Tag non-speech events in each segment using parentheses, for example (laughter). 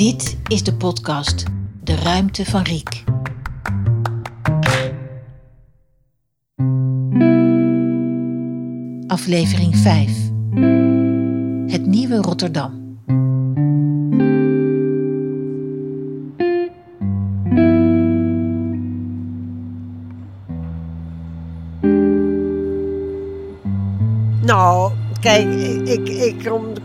Dit is de podcast De Ruimte van Riek. Aflevering 5. Het nieuwe Rotterdam.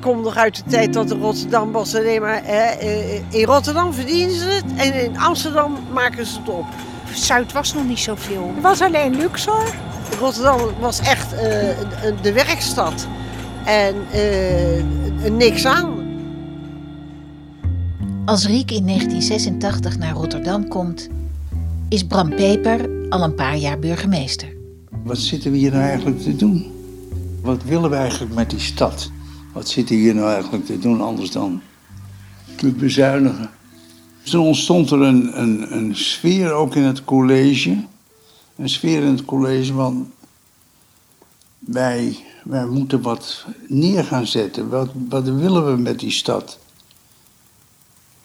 Kom, kom nog uit de tijd dat de Rotterdam was alleen maar... Hè, eh, in Rotterdam verdienen ze het en in Amsterdam maken ze het op. Zuid was nog niet zoveel. Het was alleen Luxor. Rotterdam was echt eh, de werkstad. En eh, niks aan. Als Riek in 1986 naar Rotterdam komt, is Bram Peper al een paar jaar burgemeester. Wat zitten we hier nou eigenlijk te doen? Wat willen we eigenlijk met die stad? Wat zitten we hier nou eigenlijk te doen anders dan te bezuinigen? Toen ontstond er een, een, een sfeer ook in het college. Een sfeer in het college van wij, wij moeten wat neer gaan zetten. Wat, wat willen we met die stad?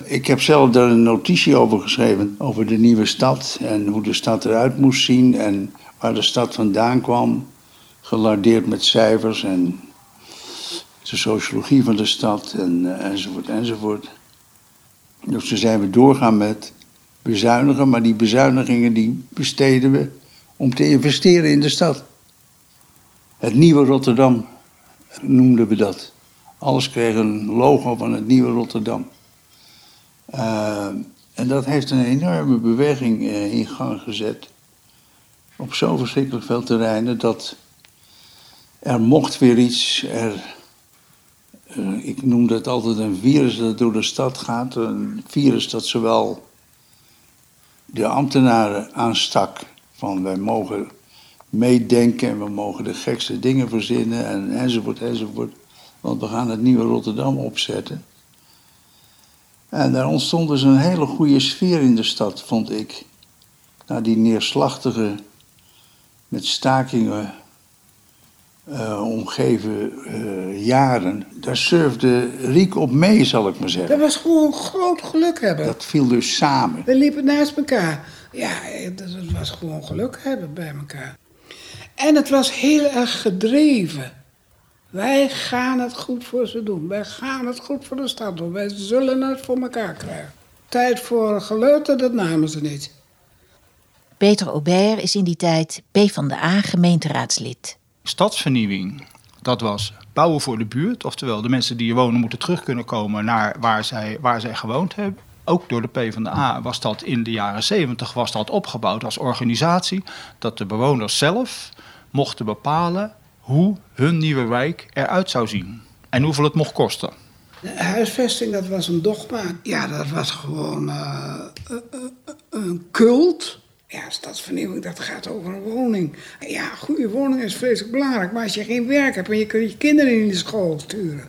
Ik heb zelf daar een notitie over geschreven, over de nieuwe stad en hoe de stad eruit moest zien en waar de stad vandaan kwam. Gelardeerd met cijfers en de sociologie van de stad en, eh, enzovoort enzovoort. Dus toen zijn we doorgaan met bezuinigen, maar die bezuinigingen die besteden we om te investeren in de stad. Het nieuwe Rotterdam noemden we dat. Alles kreeg een logo van het nieuwe Rotterdam. Uh, en dat heeft een enorme beweging uh, in gang gezet. Op zo verschrikkelijk veel terreinen dat er mocht weer iets. Er, uh, ik noem dat altijd een virus dat door de stad gaat. Een virus dat zowel de ambtenaren aanstak. Van wij mogen meedenken en we mogen de gekste dingen verzinnen en, enzovoort enzovoort. Want we gaan het nieuwe Rotterdam opzetten. En daar ontstond dus een hele goede sfeer in de stad, vond ik. Na die neerslachtige, met stakingen uh, omgeven uh, jaren. Daar surfde Riek op mee, zal ik maar zeggen. Dat was gewoon groot geluk hebben. Dat viel dus samen. We liepen naast elkaar. Ja, het was gewoon geluk hebben bij elkaar. En het was heel erg gedreven. Wij gaan het goed voor ze doen. Wij gaan het goed voor de stad doen. Wij zullen het voor elkaar krijgen. Tijd voor geleuten, dat namen ze niet. Peter Aubert is in die tijd PvdA gemeenteraadslid. Stadsvernieuwing, dat was bouwen voor de buurt. Oftewel, de mensen die hier wonen moeten terug kunnen komen naar waar zij, waar zij gewoond hebben. Ook door de PvdA was dat in de jaren 70 was dat opgebouwd als organisatie. Dat de bewoners zelf mochten bepalen hoe hun nieuwe wijk eruit zou zien. En hoeveel het mocht kosten. Huisvesting, dat was een dogma. Ja, dat was gewoon uh, uh, uh, een cult. Ja, stadsvernieuwing, dat gaat over een woning. Ja, goede woning is vreselijk belangrijk. Maar als je geen werk hebt en je kunt je kinderen in de school sturen.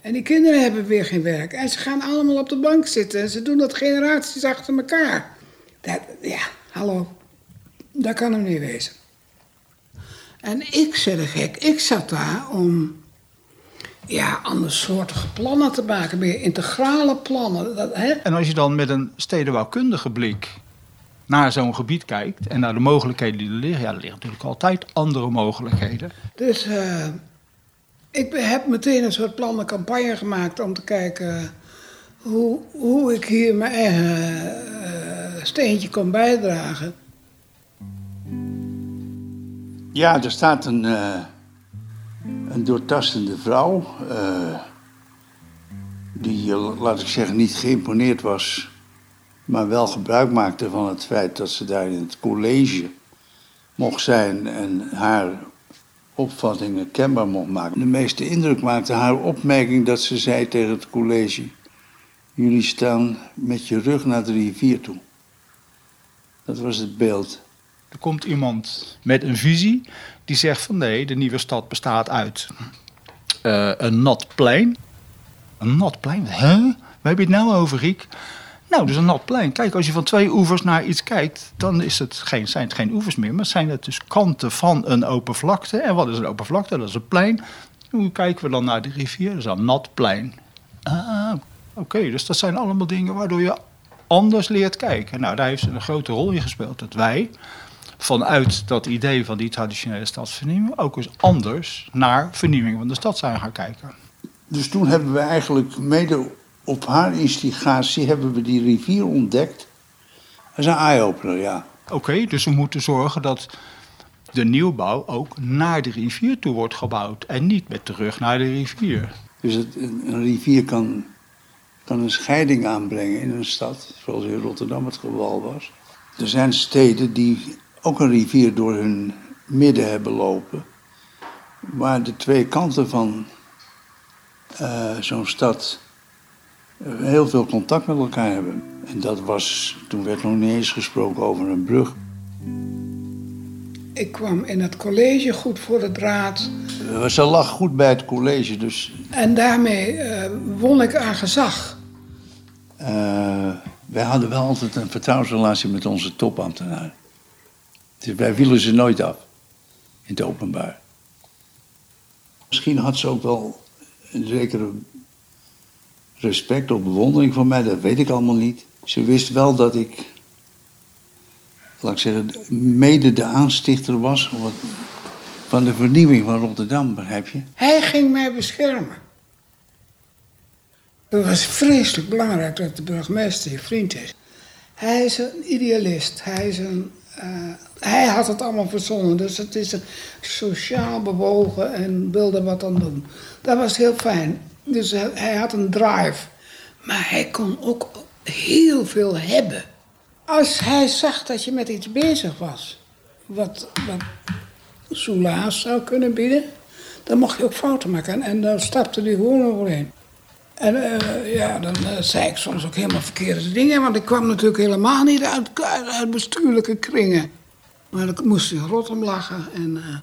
En die kinderen hebben weer geen werk. En ze gaan allemaal op de bank zitten. En ze doen dat generaties achter elkaar. Dat, ja, hallo. Dat kan hem niet wezen. En ik, zeg de gek, ik zat daar om ja, andersoortige plannen te maken, meer integrale plannen. Dat, hè? En als je dan met een stedenbouwkundige blik naar zo'n gebied kijkt en naar de mogelijkheden die er liggen, ja, er liggen natuurlijk altijd andere mogelijkheden. Dus uh, ik heb meteen een soort plannencampagne gemaakt om te kijken hoe, hoe ik hier mijn eigen uh, steentje kon bijdragen. Ja, er staat een, uh, een doortastende vrouw. Uh, die, laat ik zeggen, niet geïmponeerd was. Maar wel gebruik maakte van het feit dat ze daar in het college mocht zijn. En haar opvattingen kenbaar mocht maken. De meeste indruk maakte haar opmerking dat ze zei tegen het college: Jullie staan met je rug naar de rivier toe. Dat was het beeld. Er komt iemand met een visie die zegt van nee, de nieuwe stad bestaat uit uh, een nat plein. Een nat plein? Hè? Waar heb je het nou over, Riek? Nou, dus een nat plein. Kijk, als je van twee oevers naar iets kijkt, dan is het geen, zijn het geen oevers meer, maar zijn het dus kanten van een open vlakte. En wat is een open vlakte? Dat is een plein. Hoe kijken we dan naar de rivier? Dat is een nat plein. Ah, Oké, dus dat zijn allemaal dingen waardoor je anders leert kijken. Nou, daar heeft ze een grote rol in gespeeld dat wij vanuit dat idee van die traditionele stadsvernieuwing ook eens anders naar vernieuwing van de stad zijn gaan kijken. Dus toen hebben we eigenlijk mede op haar instigatie hebben we die rivier ontdekt. Dat is een eye-opener, ja. Oké, dus we moeten zorgen dat de nieuwbouw ook naar de rivier toe wordt gebouwd en niet met terug naar de rivier. Dus het, een, rivier kan, kan een scheiding aanbrengen in een stad, zoals in Rotterdam het geval was. Er zijn steden die ook een rivier door hun midden hebben lopen, waar de twee kanten van eh, zo'n stad heel veel contact met elkaar hebben. En dat was, toen werd nog niet eens gesproken over een brug. Ik kwam in het college goed voor de draad. Eh, Ze lag goed bij het college, dus En daarmee eh, won ik aan gezag. eh, wij hadden wel altijd een vertrouwensrelatie met onze topambtenaren. Dus wij wielen ze nooit af, in het openbaar. Misschien had ze ook wel een zekere respect of bewondering voor mij, dat weet ik allemaal niet. Ze wist wel dat ik, laat ik zeggen, mede de aanstichter was van de vernieuwing van Rotterdam, begrijp je? Hij ging mij beschermen. Het was vreselijk belangrijk dat de burgemeester je vriend is. Hij is een idealist. Hij, is een, eh, hij had het allemaal verzonnen. Dus het is een sociaal bewogen en wilde wat aan doen. Dat was heel fijn. Dus hij, had een drive. Maar hij kon ook heel veel hebben. Als hij zag dat je met iets bezig was, wat, wat soelaas zou kunnen bieden, dan mocht je ook fouten maken. En, daar stapte hij gewoon overheen. En eh, ja, dan eh, zei ik soms ook helemaal verkeerde dingen, want ik kwam natuurlijk helemaal niet uit, uit bestuurlijke kringen. Maar dan moest hij rot om lachen en eh,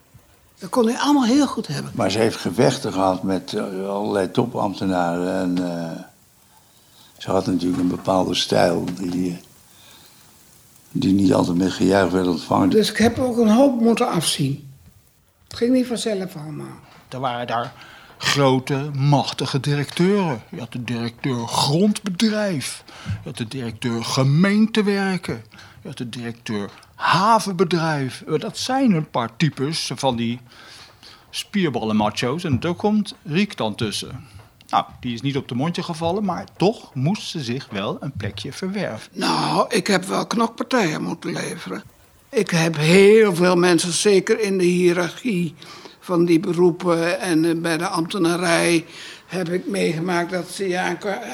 dat kon hij allemaal heel goed hebben. Maar ze heeft gevechten gehad met eh, allerlei topambtenaren. En eh, ze had natuurlijk een bepaalde stijl die, eh, die niet altijd met gejuich werd ontvangen. Dus ik heb ook een hoop moeten afzien. Het ging niet vanzelf allemaal. Er waren daar grote, machtige directeuren. Je had de directeur grondbedrijf. Je had de directeur gemeentewerken. Je had de directeur havenbedrijf. Eh, Dat zijn een paar types van die spierballen macho's. En daar komt Riek dan tussen. Nou, die is niet op de mondje gevallen, maar toch moest ze zich wel een plekje verwerven. Nou, ik heb wel knokpartijen moeten leveren. Ik heb heel veel mensen, zeker in de hiërarchie van die beroepen en eh, bij de ambtenarij, heb ik meegemaakt dat ze je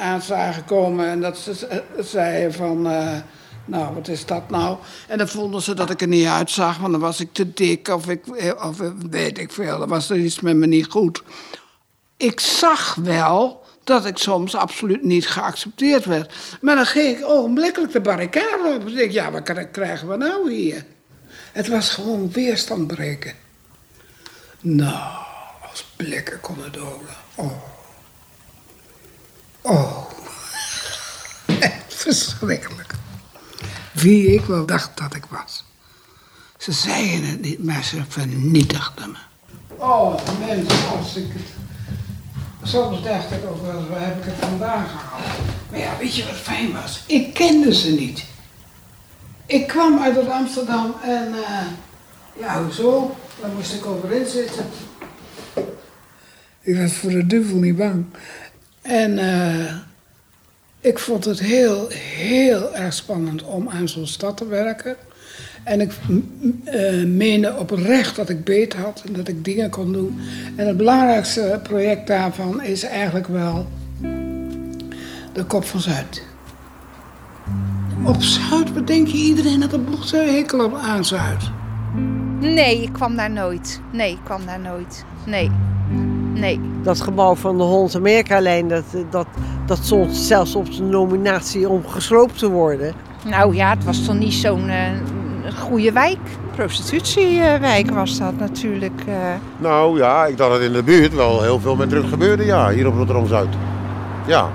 aan, komen en dat ze eh, zeiden van, eh, nou, wat is dat nou? En dan vonden ze dat ik er niet uitzag, want dan was ik te dik of, ik, of weet ik veel, dan was er iets met me niet goed. Ik zag wel dat ik soms absoluut niet geaccepteerd werd. Maar dan ging ik ogenblikkelijk de barricade op. En dacht ja, wat kri- krijgen we nou hier? Het was gewoon weerstand breken. Nou, als blikken konden dolen. Oh. Oh. (laughs) Verschrikkelijk. Wie ik wel dacht dat ik was. Ze zeiden het niet, maar ze vernietigden me. Oh, mensen, als ik het... Soms dacht ik ook wel waar heb ik het vandaan gehaald? Maar ja, weet je wat fijn was? Ik kende ze niet. Ik kwam uit Amsterdam en eh, ja, hoezo? Daar moest ik overin zitten. Ik was voor de duivel niet bang. En eh, ik vond het heel, heel erg spannend om aan zo'n stad te werken. En ik eh, meende oprecht dat ik beet had en dat ik dingen kon doen. En het belangrijkste project daarvan is eigenlijk wel de Kop van Zuid. Op Zuid bedenk je iedereen dat er bloedhekel aan Zuid. Nee, ik kwam daar nooit. Nee, ik kwam daar nooit. Nee. Nee. Dat gebouw van de Holland-Amerika-lijn, dat, dat, dat stond zelfs op de nominatie om gesloopt te worden. Nou ja, het was toch niet zo'n eh, goede wijk. Prostitutiewijk was dat natuurlijk. eh. Nou ja, ik dacht dat in de buurt wel heel veel met drugs gebeurde, ja, hier op Rotterdam-Zuid. Ja.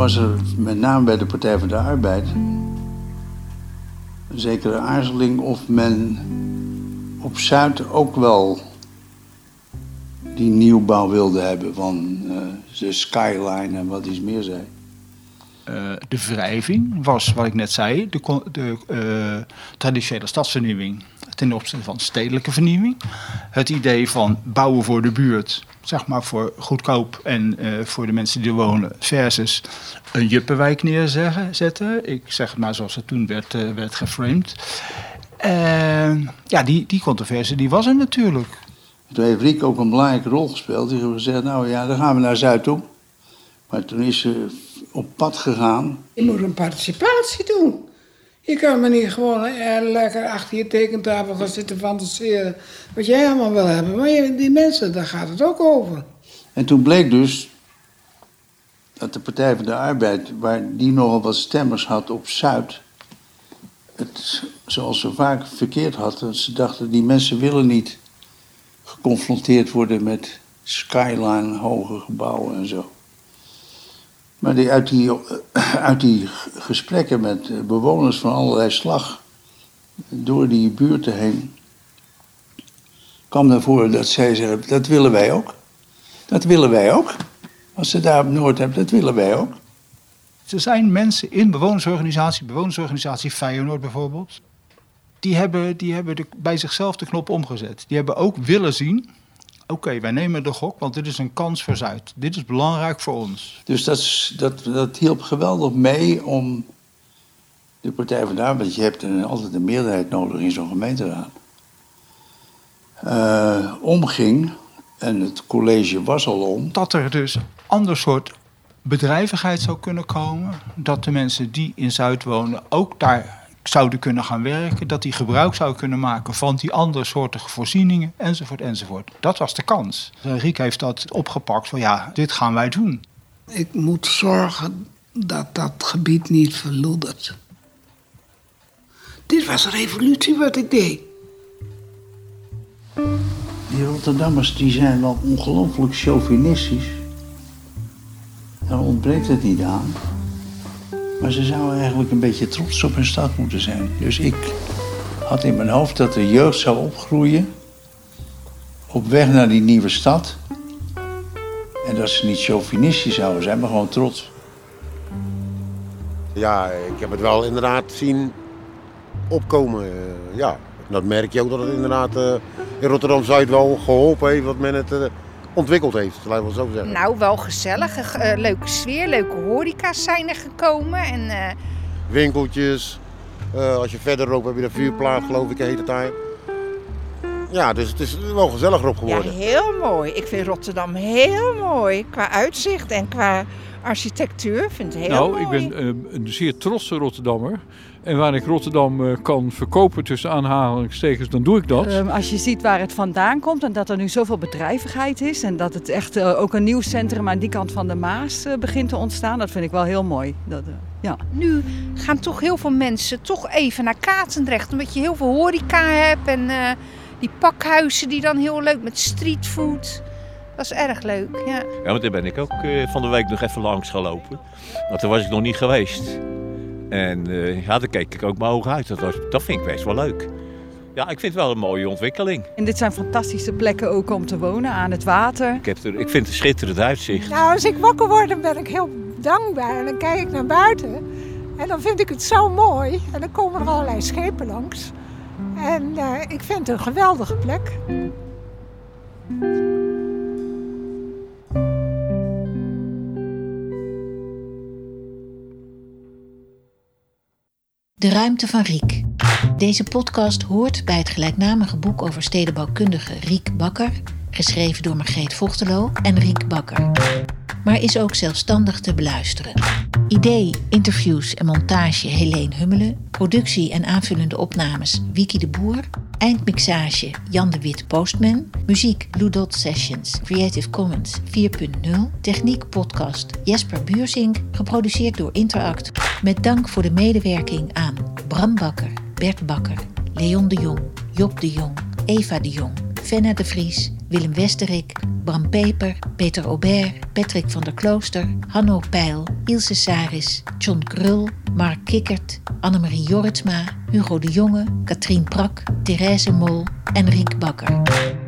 Was er met name bij de Partij van de Arbeid een zekere aarzeling of men op Zuid ook wel die nieuwbouw wilden hebben van uh, de skyline en wat iets meer zei. Uh, de wrijving was, wat ik net zei, de, de uh, traditionele stadsvernieuwing ten opzichte van stedelijke vernieuwing. Het idee van bouwen voor de buurt, zeg maar voor goedkoop en uh, voor de mensen die er wonen, versus een juppenwijk neerzetten. Ik zeg het maar zoals het toen werd, werd geframed. ja, die, die controverse die was er natuurlijk. Toen heeft Riek ook een belangrijke rol gespeeld. Die heeft gezegd, nou ja, dan gaan we naar Zuid toe. Maar toen is ze op pad gegaan. Je moet een participatie doen. Je kan maar niet gewoon eh, lekker achter je tekentafel gaan zitten fantaseren. Wat jij allemaal wil hebben. Maar die mensen, daar gaat het ook over. En toen bleek dus dat de Partij van de Arbeid, waar die nogal wat stemmers had op Zuid, het zoals ze vaak verkeerd hadden. Ze dachten, die mensen willen niet geconfronteerd worden met skyline, hoge gebouwen en zo. Maar die, uit, die, uit die gesprekken met bewoners van allerlei slag, door die buurten heen, kwam naar voren dat zij zeggen, dat willen wij ook. Dat willen wij ook. Als ze daar op Noord hebben, dat willen wij ook. Er zijn mensen in bewonersorganisatie, bewonersorganisatie Feyenoord bijvoorbeeld, die hebben, die hebben de, bij zichzelf de knop omgezet. Die hebben ook willen zien oké, wij nemen de gok, want dit is een kans voor Zuid. Dit is belangrijk voor ons. Dus dat, dat, dat hielp geweldig mee om de Partij van de Arbeid, want je hebt een, altijd een meerderheid nodig in zo'n gemeenteraad, uh, omging. En het college was al om. Dat er dus ander soort bedrijvigheid zou kunnen komen. Dat de mensen die in Zuid wonen ook daar zouden kunnen gaan werken, dat die gebruik zou kunnen maken van die andere soortige voorzieningen, enzovoort, enzovoort. Dat was de kans. Riek heeft dat opgepakt van ja, dit gaan wij doen. Ik moet zorgen dat dat gebied niet verloedert. Dit was een revolutie wat ik deed. Die Rotterdammers die zijn wel ongelooflijk chauvinistisch. Daar ontbreekt het niet aan. Maar ze zouden eigenlijk een beetje trots op hun stad moeten zijn. Dus ik had in mijn hoofd dat de jeugd zou opgroeien op weg naar die nieuwe stad. En dat ze niet chauvinistisch zouden zijn, maar gewoon trots. Ja, ik heb het wel inderdaad zien opkomen. Ja, dat merk je ook dat het inderdaad uh, in Rotterdam-Zuid wel geholpen heeft wat men het uh, ontwikkeld heeft, laten we zo zeggen. Nou, wel gezellig. Uh, leuke sfeer, leuke horeca's zijn er gekomen. En, uh... Winkeltjes. Uh, als je verder loopt heb je de vuurplaat, geloof ik, heet het daar. Ja, dus het is wel gezelliger op geworden. Ja, heel mooi. Ik vind Rotterdam heel mooi. Qua uitzicht en qua architectuur vind ik heel nou, mooi. Nou, ik ben een zeer trotse Rotterdammer. En waar ik Rotterdam uh, kan verkopen tussen aanhalingstekens, dan doe ik dat. Um, als je ziet waar het vandaan komt en dat er nu zoveel bedrijvigheid is... en dat het echt uh, ook een nieuw centrum aan die kant van de Maas uh, begint te ontstaan... dat vind ik wel heel mooi. Dat, ja. Nu gaan toch heel veel mensen toch even naar Katendrecht... omdat je heel veel horeca hebt en die pakhuizen die dan heel leuk met streetfood... Dat is erg leuk, ja. Ja, want daar ben ik ook van de week nog even langs gelopen. Want daar was ik nog niet geweest. En uh, ja, daar keek ik ook mijn ogen uit. Dat, was, dat vind ik best wel leuk. Ja, ik vind het wel een mooie ontwikkeling. En dit zijn fantastische plekken ook om te wonen, aan het water. Ik, heb er, ik vind het een schitterend uitzicht. Nou, als ik wakker word, dan ben ik heel dankbaar. En dan kijk ik naar buiten. En dan vind ik het zo mooi. En dan komen er allerlei schepen langs. En uh, ik vind het een geweldige plek. De ruimte van Riek. Deze podcast hoort bij het gelijknamige boek over stedenbouwkundige Riek Bakker, geschreven door Margreet Vochtelo en Riek Bakker, maar is ook zelfstandig te beluisteren. Idee, interviews en montage Helene Hummelen, productie en aanvullende opnames Wiki de Boer, eindmixage Jan de Wit Postman, muziek Blue Dot Sessions, Creative Commons 4.0, techniek podcast Jesper Buursink, geproduceerd door Interact, met dank voor de medewerking aan Bram Bakker, Bert Bakker, Leon de Jong, Job de Jong, Eva de Jong, Fenna de Vries, Willem Westerik, Bram Peper, Peter Aubert, Patrick van der Klooster, Hanno Peil, Ilse Saris, John Krul, Mark Kikkert, Annemarie Jorritsma, Hugo de Jonge, Katrien Prak, Therese Mol en Riek Bakker.